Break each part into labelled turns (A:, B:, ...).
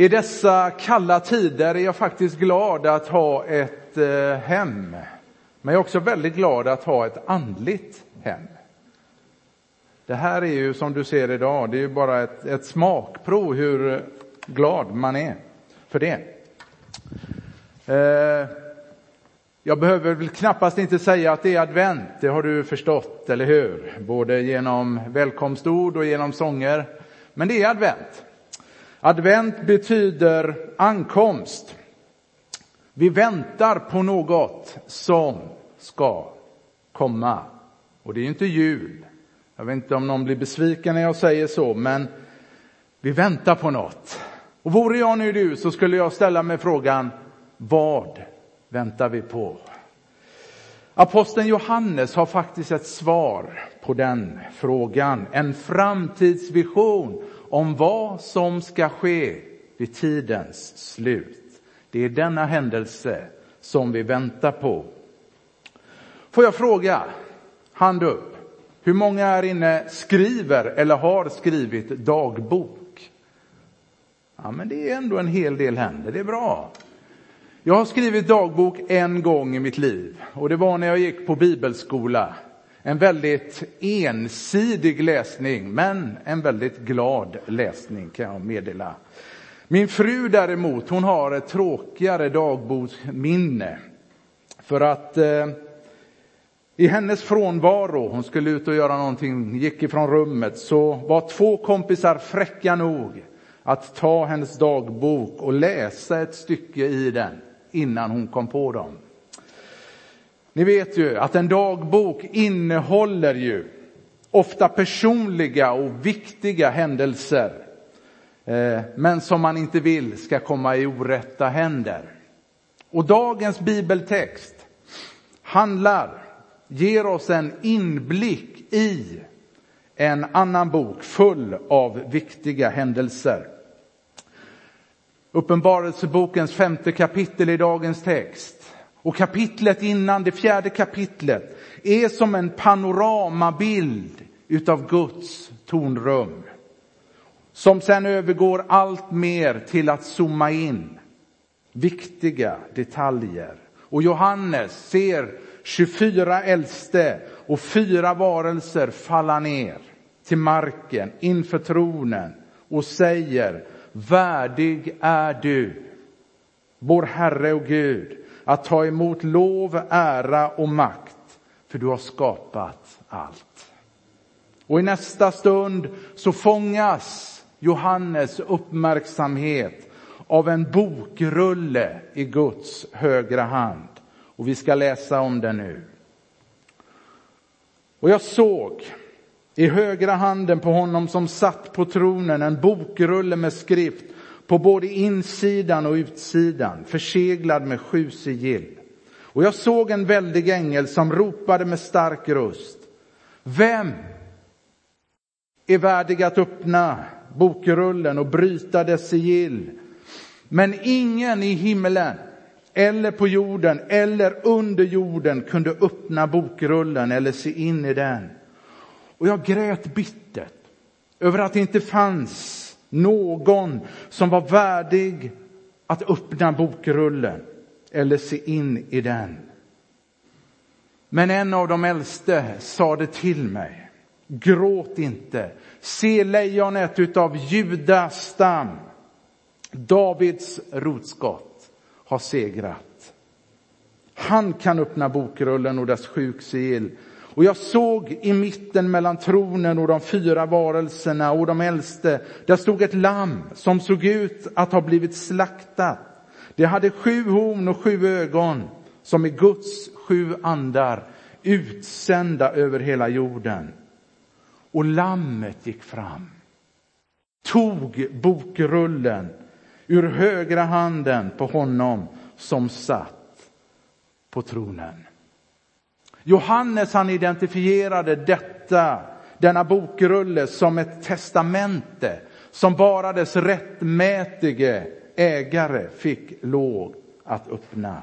A: I dessa kalla tider är jag faktiskt glad att ha ett eh, hem. Men jag är också väldigt glad att ha ett andligt hem. Det här är ju som du ser idag, det är ju bara ett, ett smakprov hur glad man är för det. Eh, jag behöver väl knappast inte säga att det är advent, det har du förstått, eller hur? Både genom välkomstord och genom sånger. Men det är advent. Advent betyder ankomst. Vi väntar på något som ska komma. Och det är inte jul. Jag vet inte om någon blir besviken när jag säger så, men vi väntar på något. Och vore jag nu du så skulle jag ställa mig frågan, vad väntar vi på? Aposteln Johannes har faktiskt ett svar på den frågan. En framtidsvision om vad som ska ske vid tidens slut. Det är denna händelse som vi väntar på. Får jag fråga, hand upp, hur många här inne skriver eller har skrivit dagbok? Ja, men det är ändå en hel del händer, det är bra. Jag har skrivit dagbok en gång i mitt liv och det var när jag gick på bibelskola. En väldigt ensidig läsning, men en väldigt glad läsning kan jag meddela. Min fru däremot, hon har ett tråkigare dagboksminne. För att eh, i hennes frånvaro, hon skulle ut och göra någonting, gick ifrån rummet, så var två kompisar fräcka nog att ta hennes dagbok och läsa ett stycke i den innan hon kom på dem. Ni vet ju att en dagbok innehåller ju ofta personliga och viktiga händelser, eh, men som man inte vill ska komma i orätta händer. Och dagens bibeltext handlar, ger oss en inblick i en annan bok full av viktiga händelser. Uppenbarelsebokens femte kapitel i dagens text och kapitlet innan, det fjärde kapitlet, är som en panoramabild utav Guds tornrum. Som sen övergår allt mer till att zooma in viktiga detaljer. Och Johannes ser 24 äldste och fyra varelser falla ner till marken inför tronen och säger Värdig är du, vår Herre och Gud, att ta emot lov, ära och makt, för du har skapat allt. Och i nästa stund så fångas Johannes uppmärksamhet av en bokrulle i Guds högra hand. Och vi ska läsa om den nu. Och jag såg i högra handen på honom som satt på tronen en bokrulle med skrift på både insidan och utsidan, förseglad med sju sigill. Och jag såg en väldig ängel som ropade med stark röst. Vem är värdig att öppna bokrullen och bryta dess sigill? Men ingen i himlen eller på jorden eller under jorden kunde öppna bokrullen eller se in i den. Och jag grät bittert över att det inte fanns någon som var värdig att öppna bokrullen eller se in i den. Men en av de äldste sade till mig, gråt inte. Se lejonet utav Judas stam, Davids rotskott, har segrat. Han kan öppna bokrullen och dess sjuksigill och jag såg i mitten mellan tronen och de fyra varelserna och de äldste, där stod ett lamm som såg ut att ha blivit slaktat. Det hade sju horn och sju ögon, som är Guds sju andar, utsända över hela jorden. Och lammet gick fram, tog bokrullen ur högra handen på honom som satt på tronen. Johannes han identifierade detta, denna bokrulle som ett testamente som bara dess rättmätige ägare fick lov att öppna.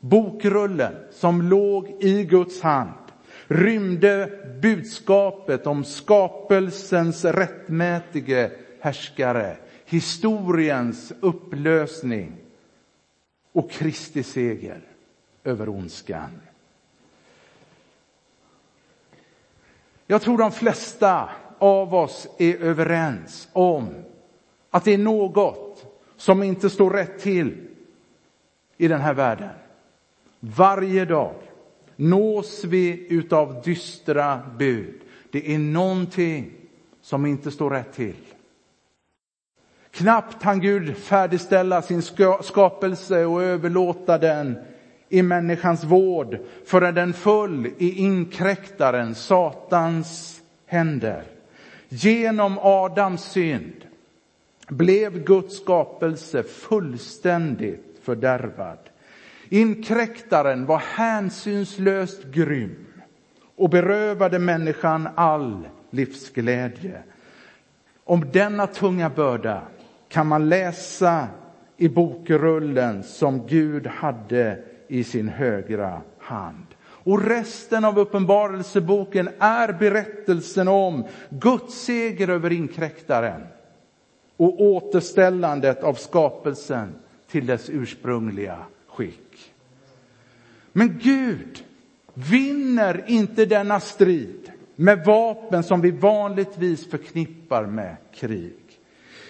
A: Bokrullen som låg i Guds hand rymde budskapet om skapelsens rättmätige härskare, historiens upplösning och Kristi seger över ondskan. Jag tror de flesta av oss är överens om att det är något som inte står rätt till i den här världen. Varje dag nås vi utav dystra bud. Det är någonting som inte står rätt till. Knappt han Gud färdigställa sin skapelse och överlåta den i människans vård förrän den föll i inkräktaren, Satans händer. Genom Adams synd blev Guds skapelse fullständigt fördärvad. Inkräktaren var hänsynslöst grym och berövade människan all livsglädje. Om denna tunga börda kan man läsa i bokrullen som Gud hade i sin högra hand. Och resten av uppenbarelseboken är berättelsen om Guds seger över inkräktaren och återställandet av skapelsen till dess ursprungliga skick. Men Gud vinner inte denna strid med vapen som vi vanligtvis förknippar med krig.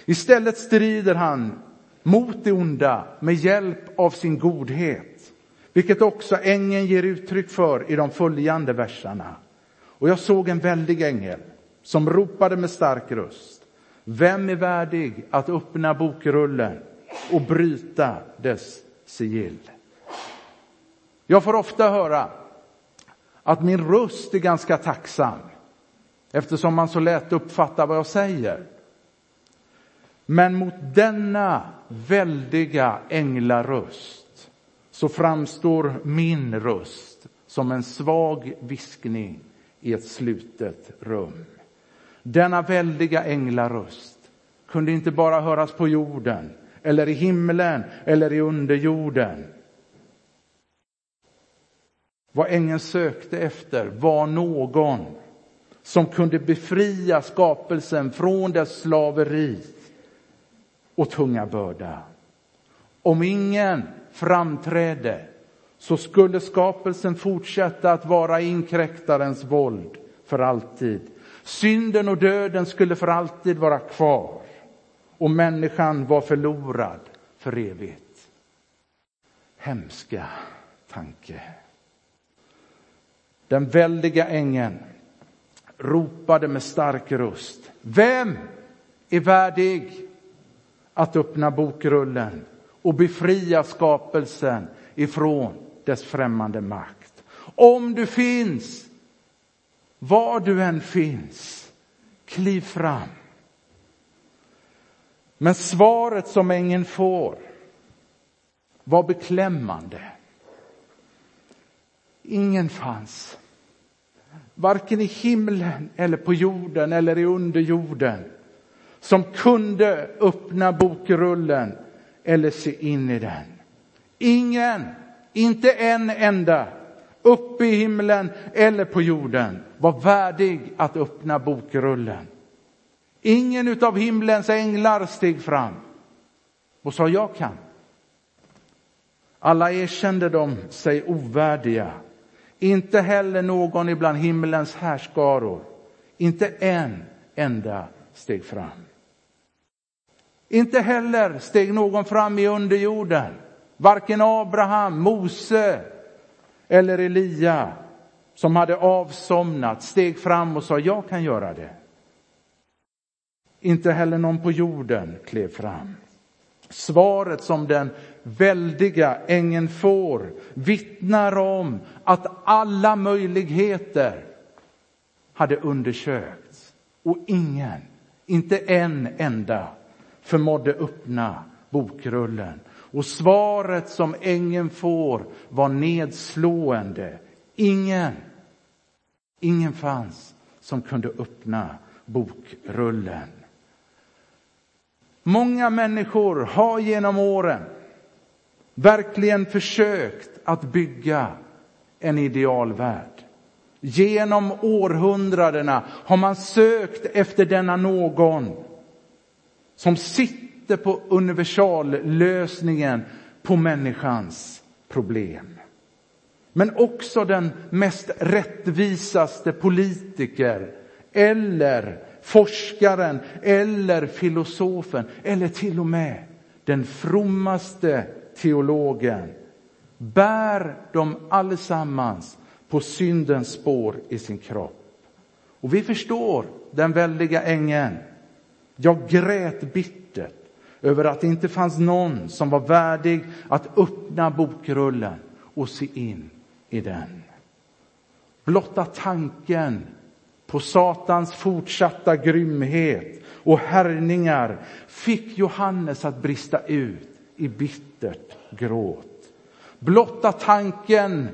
A: Istället strider han mot det onda med hjälp av sin godhet, vilket också ängeln ger uttryck för i de följande verserna. Och jag såg en väldig ängel som ropade med stark röst. Vem är värdig att öppna bokrullen och bryta dess sigill? Jag får ofta höra att min röst är ganska tacksam eftersom man så lätt uppfattar vad jag säger. Men mot denna väldiga änglaröst så framstår min röst som en svag viskning i ett slutet rum. Denna väldiga änglaröst kunde inte bara höras på jorden eller i himlen eller i underjorden. Vad ängeln sökte efter var någon som kunde befria skapelsen från dess slaveri och tunga börda. Om ingen framträdde så skulle skapelsen fortsätta att vara inkräktarens våld för alltid. Synden och döden skulle för alltid vara kvar och människan var förlorad för evigt. Hemska tanke. Den väldiga ängeln ropade med stark röst. Vem är värdig att öppna bokrullen och befria skapelsen ifrån dess främmande makt. Om du finns, var du än finns, kliv fram. Men svaret som ängeln får var beklämmande. Ingen fanns, varken i himlen eller på jorden eller i underjorden som kunde öppna bokrullen eller se in i den. Ingen, inte en enda, uppe i himlen eller på jorden var värdig att öppna bokrullen. Ingen av himlens änglar steg fram och sa jag kan. Alla erkände de sig ovärdiga. Inte heller någon ibland himlens härskaror. Inte en enda steg fram. Inte heller steg någon fram i underjorden. Varken Abraham, Mose eller Elia som hade avsomnat steg fram och sa jag kan göra det. Inte heller någon på jorden klev fram. Svaret som den väldiga ängeln får vittnar om att alla möjligheter hade undersökts och ingen, inte en enda, förmådde öppna bokrullen. Och svaret som ängeln får var nedslående. Ingen, ingen fanns som kunde öppna bokrullen. Många människor har genom åren verkligen försökt att bygga en idealvärld. Genom århundradena har man sökt efter denna någon som sitter på universallösningen på människans problem. Men också den mest rättvisaste politiker eller forskaren eller filosofen eller till och med den frommaste teologen bär de allesammans på syndens spår i sin kropp. Och vi förstår den väldiga ängeln. Jag grät bittert över att det inte fanns någon som var värdig att öppna bokrullen och se in i den. Blotta tanken på Satans fortsatta grymhet och härningar fick Johannes att brista ut i bittert gråt. Blotta tanken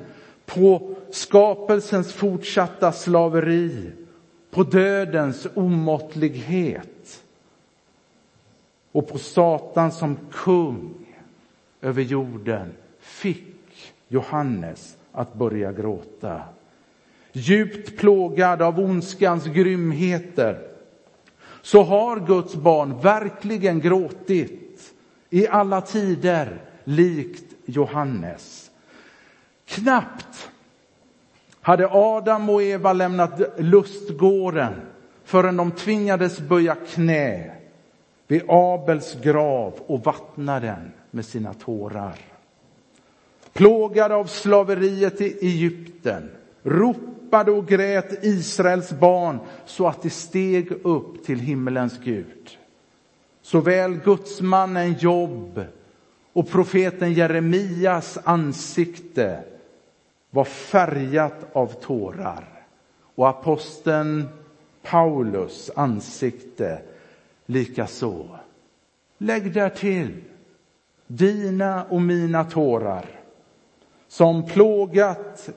A: på skapelsens fortsatta slaveri, på dödens omåttlighet och på Satan som kung över jorden fick Johannes att börja gråta. Djupt plågad av ondskans grymheter så har Guds barn verkligen gråtit i alla tider likt Johannes. Knappt hade Adam och Eva lämnat lustgården förrän de tvingades böja knä vid Abels grav och vattnar den med sina tårar. Plågade av slaveriet i Egypten ropade och grät Israels barn så att de steg upp till himmelens Gud. Såväl gudsmannen Job och profeten Jeremias ansikte var färgat av tårar och aposteln Paulus ansikte likaså. Lägg där till dina och mina tårar som plågat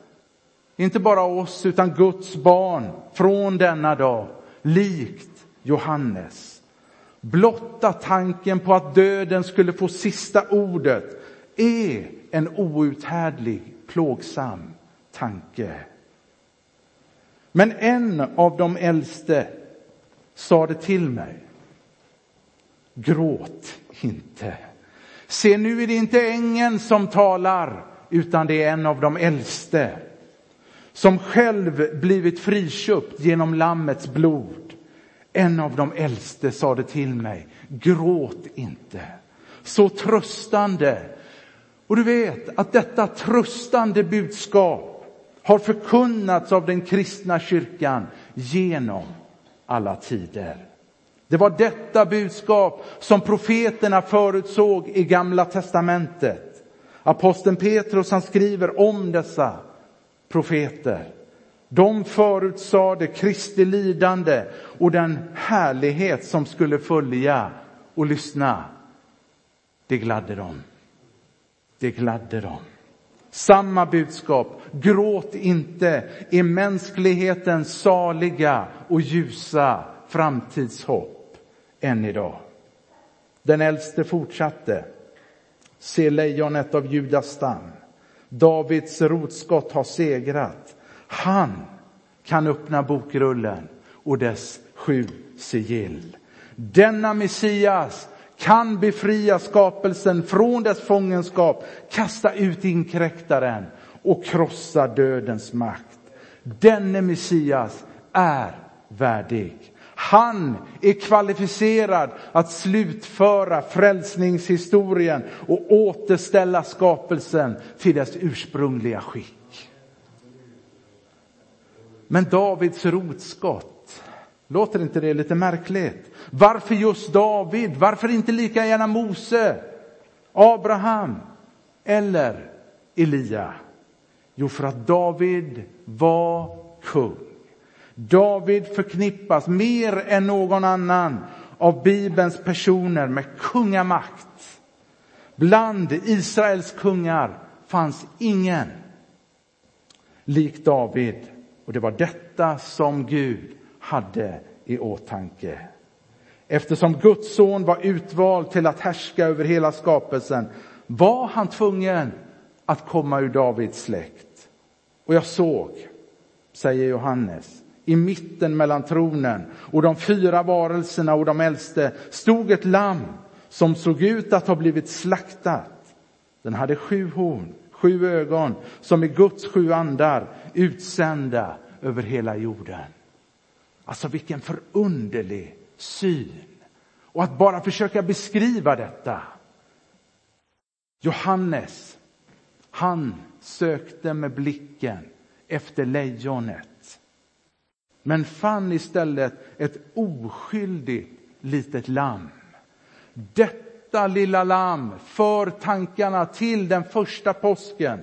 A: inte bara oss utan Guds barn från denna dag, likt Johannes. Blotta tanken på att döden skulle få sista ordet är en outhärdlig, plågsam tanke. Men en av de äldste sade till mig, gråt inte. Se, nu är det inte ängeln som talar, utan det är en av de äldste som själv blivit friköpt genom Lammets blod. En av de äldste sade till mig, gråt inte. Så tröstande. Och du vet att detta tröstande budskap har förkunnats av den kristna kyrkan genom alla tider. Det var detta budskap som profeterna förutsåg i Gamla testamentet. Aposteln Petrus han skriver om dessa profeter. De förutsade Kristi lidande och den härlighet som skulle följa. Och lyssna, det gladde dem. Det gladde dem. Samma budskap, gråt inte, i mänsklighetens saliga och ljusa framtidshopp än idag. Den äldste fortsatte. Se lejonet av Judas stam. Davids rotskott har segrat. Han kan öppna bokrullen och dess sju sigill. Denna Messias kan befria skapelsen från dess fångenskap, kasta ut inkräktaren och krossa dödens makt. Denne Messias är värdig. Han är kvalificerad att slutföra frälsningshistorien och återställa skapelsen till dess ursprungliga skick. Men Davids rotskott, låter inte det lite märkligt? Varför just David? Varför inte lika gärna Mose, Abraham eller Elia? Jo, för att David var kung. David förknippas mer än någon annan av Bibelns personer med kungamakt. Bland Israels kungar fanns ingen lik David och det var detta som Gud hade i åtanke. Eftersom Guds son var utvald till att härska över hela skapelsen var han tvungen att komma ur Davids släkt. Och jag såg, säger Johannes, i mitten mellan tronen och de fyra varelserna och de äldste stod ett lamm som såg ut att ha blivit slaktat. Den hade sju horn, sju ögon, som är Guds sju andar utsända över hela jorden. Alltså vilken förunderlig syn. Och att bara försöka beskriva detta. Johannes, han sökte med blicken efter lejonet. Men fann istället ett oskyldigt litet lamm. Detta lilla lamm för tankarna till den första påsken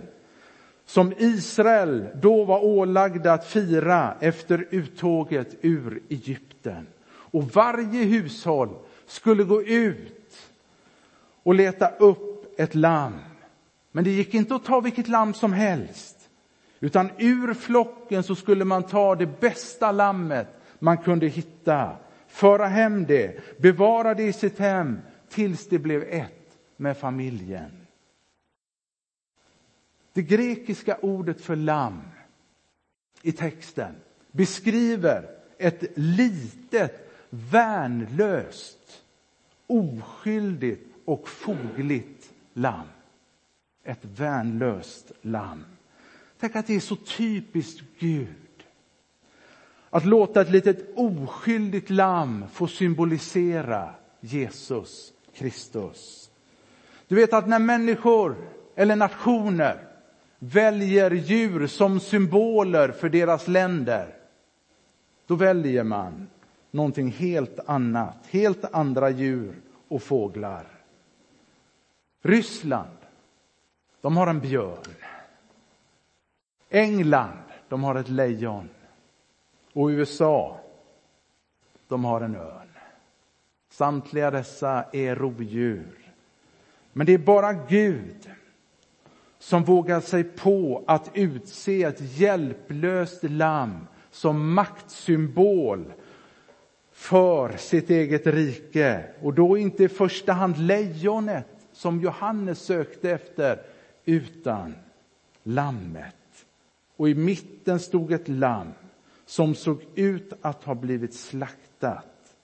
A: som Israel då var ålagda att fira efter uttåget ur Egypten. Och varje hushåll skulle gå ut och leta upp ett lamm. Men det gick inte att ta vilket lamm som helst. Utan ur flocken så skulle man ta det bästa lammet man kunde hitta, föra hem det, bevara det i sitt hem tills det blev ett med familjen. Det grekiska ordet för lamm i texten beskriver ett litet, värnlöst, oskyldigt och fogligt lamm. Ett värnlöst lamm. Tänk att det är så typiskt Gud. Att låta ett litet oskyldigt lamm få symbolisera Jesus Kristus. Du vet att när människor eller nationer väljer djur som symboler för deras länder, då väljer man någonting helt annat, helt andra djur och fåglar. Ryssland, de har en björn. England, de har ett lejon. Och USA, de har en örn. Samtliga dessa är rovdjur. Men det är bara Gud som vågar sig på att utse ett hjälplöst lamm som maktsymbol för sitt eget rike. Och då inte i första hand lejonet som Johannes sökte efter, utan lammet. Och i mitten stod ett lamm som såg ut att ha blivit slaktat.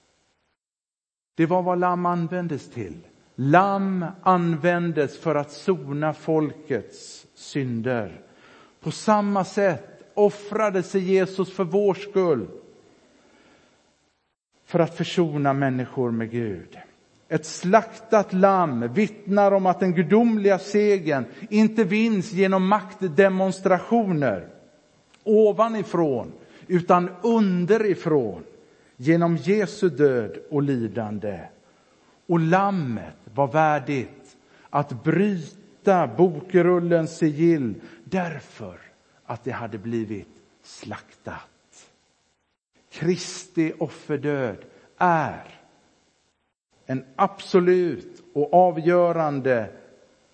A: Det var vad lamm användes till. Lamm användes för att sona folkets synder. På samma sätt offrade sig Jesus för vår skull för att försona människor med Gud. Ett slaktat lamm vittnar om att den gudomliga segern inte vinns genom maktdemonstrationer ovanifrån, utan underifrån genom Jesu död och lidande. Och lammet var värdigt att bryta bokrullens sigill därför att det hade blivit slaktat. Kristi offerdöd är en absolut och avgörande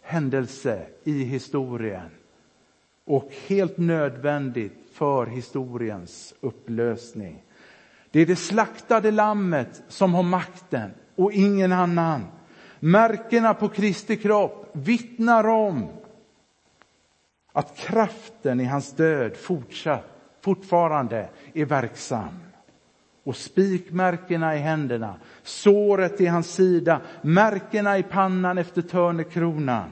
A: händelse i historien och helt nödvändigt för historiens upplösning. Det är det slaktade lammet som har makten och ingen annan. Märkena på Kristi kropp vittnar om att kraften i hans död fortsatt, fortfarande är verksam. Och spikmärkena i händerna, såret i hans sida, märkena i pannan efter törnekronan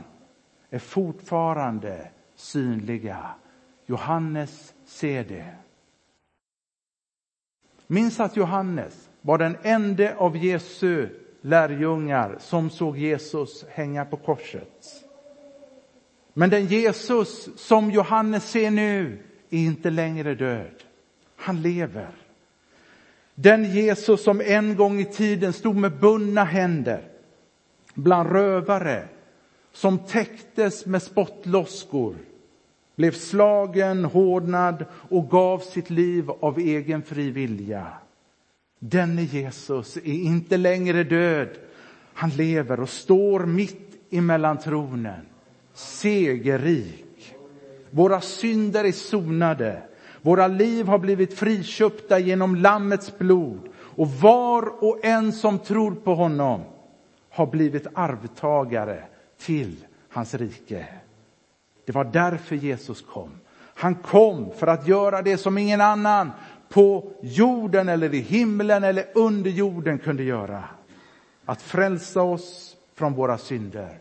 A: är fortfarande synliga. Johannes ser det. Minns att Johannes var den enda av Jesu lärjungar som såg Jesus hänga på korset. Men den Jesus som Johannes ser nu är inte längre död. Han lever. Den Jesus som en gång i tiden stod med bundna händer bland rövare som täcktes med spottloskor blev slagen, hårdnad och gav sitt liv av egen fri vilja. Denne Jesus är inte längre död. Han lever och står mitt emellan tronen, segerrik. Våra synder är sonade. Våra liv har blivit friköpta genom Lammets blod och var och en som tror på honom har blivit arvtagare till hans rike. Det var därför Jesus kom. Han kom för att göra det som ingen annan på jorden eller i himlen eller under jorden kunde göra. att frälsa oss från våra synder.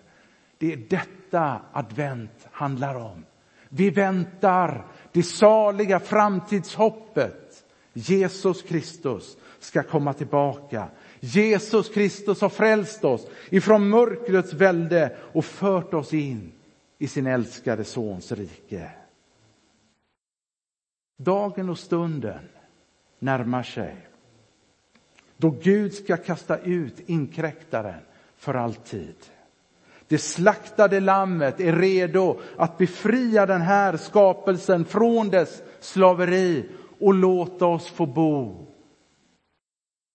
A: Det är detta advent handlar om. Vi väntar det saliga framtidshoppet. Jesus Kristus ska komma tillbaka. Jesus Kristus har frälst oss ifrån mörkrets välde och fört oss in i sin älskade Sons rike. Dagen och stunden närmar sig då Gud ska kasta ut inkräktaren för alltid. Det slaktade lammet är redo att befria den här skapelsen från dess slaveri och låta oss få bo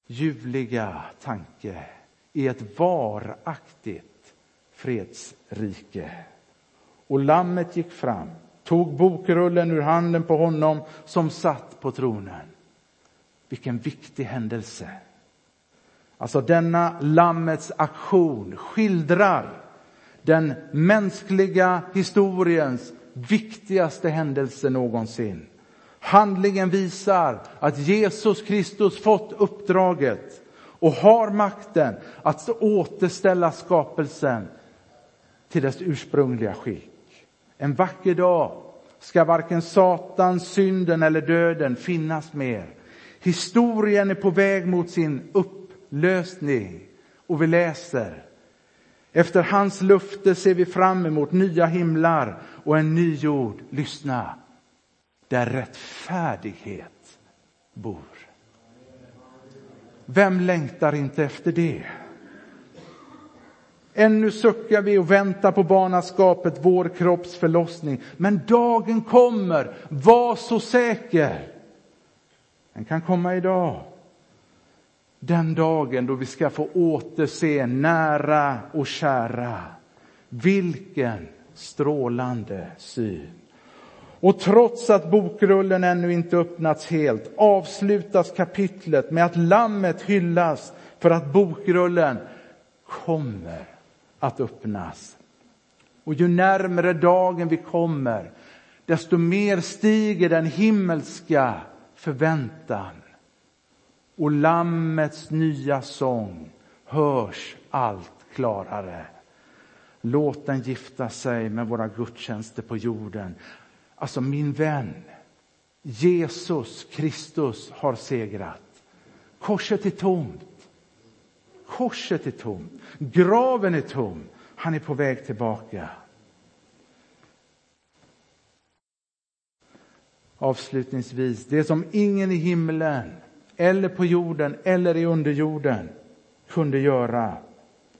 A: ljuvliga tanke i ett varaktigt fredsrike. Och lammet gick fram, tog bokrullen ur handen på honom som satt på tronen. Vilken viktig händelse. Alltså denna lammets aktion skildrar den mänskliga historiens viktigaste händelse någonsin. Handlingen visar att Jesus Kristus fått uppdraget och har makten att återställa skapelsen till dess ursprungliga skick. En vacker dag ska varken Satan, synden eller döden finnas mer. Historien är på väg mot sin upplösning och vi läser efter hans lufte ser vi fram emot nya himlar och en ny jord. Lyssna där rättfärdighet bor. Vem längtar inte efter det? Ännu suckar vi och väntar på barnaskapet, vår kropps förlossning. Men dagen kommer, var så säker. Den kan komma idag. Den dagen då vi ska få återse nära och kära. Vilken strålande syn. Och trots att bokrullen ännu inte öppnats helt avslutas kapitlet med att lammet hyllas för att bokrullen kommer att öppnas. Och ju närmare dagen vi kommer, desto mer stiger den himmelska förväntan. Och lammets nya sång hörs allt klarare. Låt den gifta sig med våra gudstjänster på jorden. Alltså min vän, Jesus Kristus har segrat. Korset är tomt. Korset är tomt. Graven är tom. Han är på väg tillbaka. Avslutningsvis, det som ingen i himlen eller på jorden eller i underjorden kunde göra,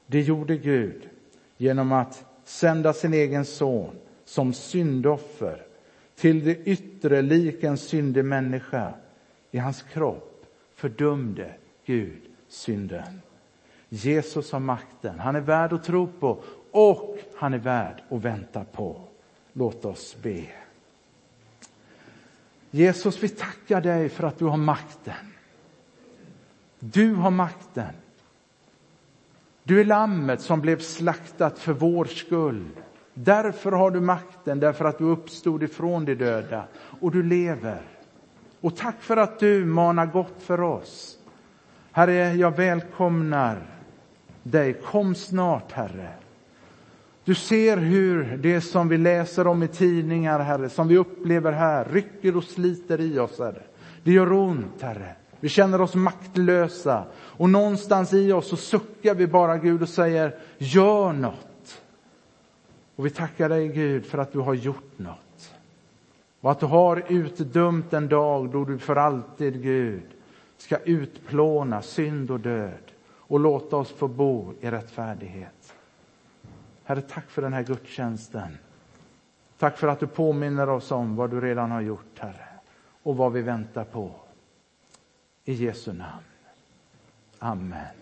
A: det gjorde Gud genom att sända sin egen son som syndoffer till det yttre lik en syndig människa. I hans kropp fördömde Gud synden. Jesus har makten. Han är värd att tro på och han är värd att vänta på. Låt oss be. Jesus, vi tackar dig för att du har makten. Du har makten. Du är lammet som blev slaktat för vår skull. Därför har du makten, därför att du uppstod ifrån de döda och du lever. Och tack för att du manar gott för oss. Herre, jag välkomnar dig. Kom snart, Herre. Du ser hur det som vi läser om i tidningar, Herre, som vi upplever här, rycker och sliter i oss, Herre. Det gör ont, Herre. Vi känner oss maktlösa och någonstans i oss så suckar vi bara Gud och säger, gör något. Och vi tackar dig Gud för att du har gjort något. Och att du har utdömt en dag då du för alltid, Gud, ska utplåna synd och död och låta oss få bo i rättfärdighet. Herre, tack för den här gudstjänsten. Tack för att du påminner oss om vad du redan har gjort, Herre, och vad vi väntar på. I Jesu namn. Amen.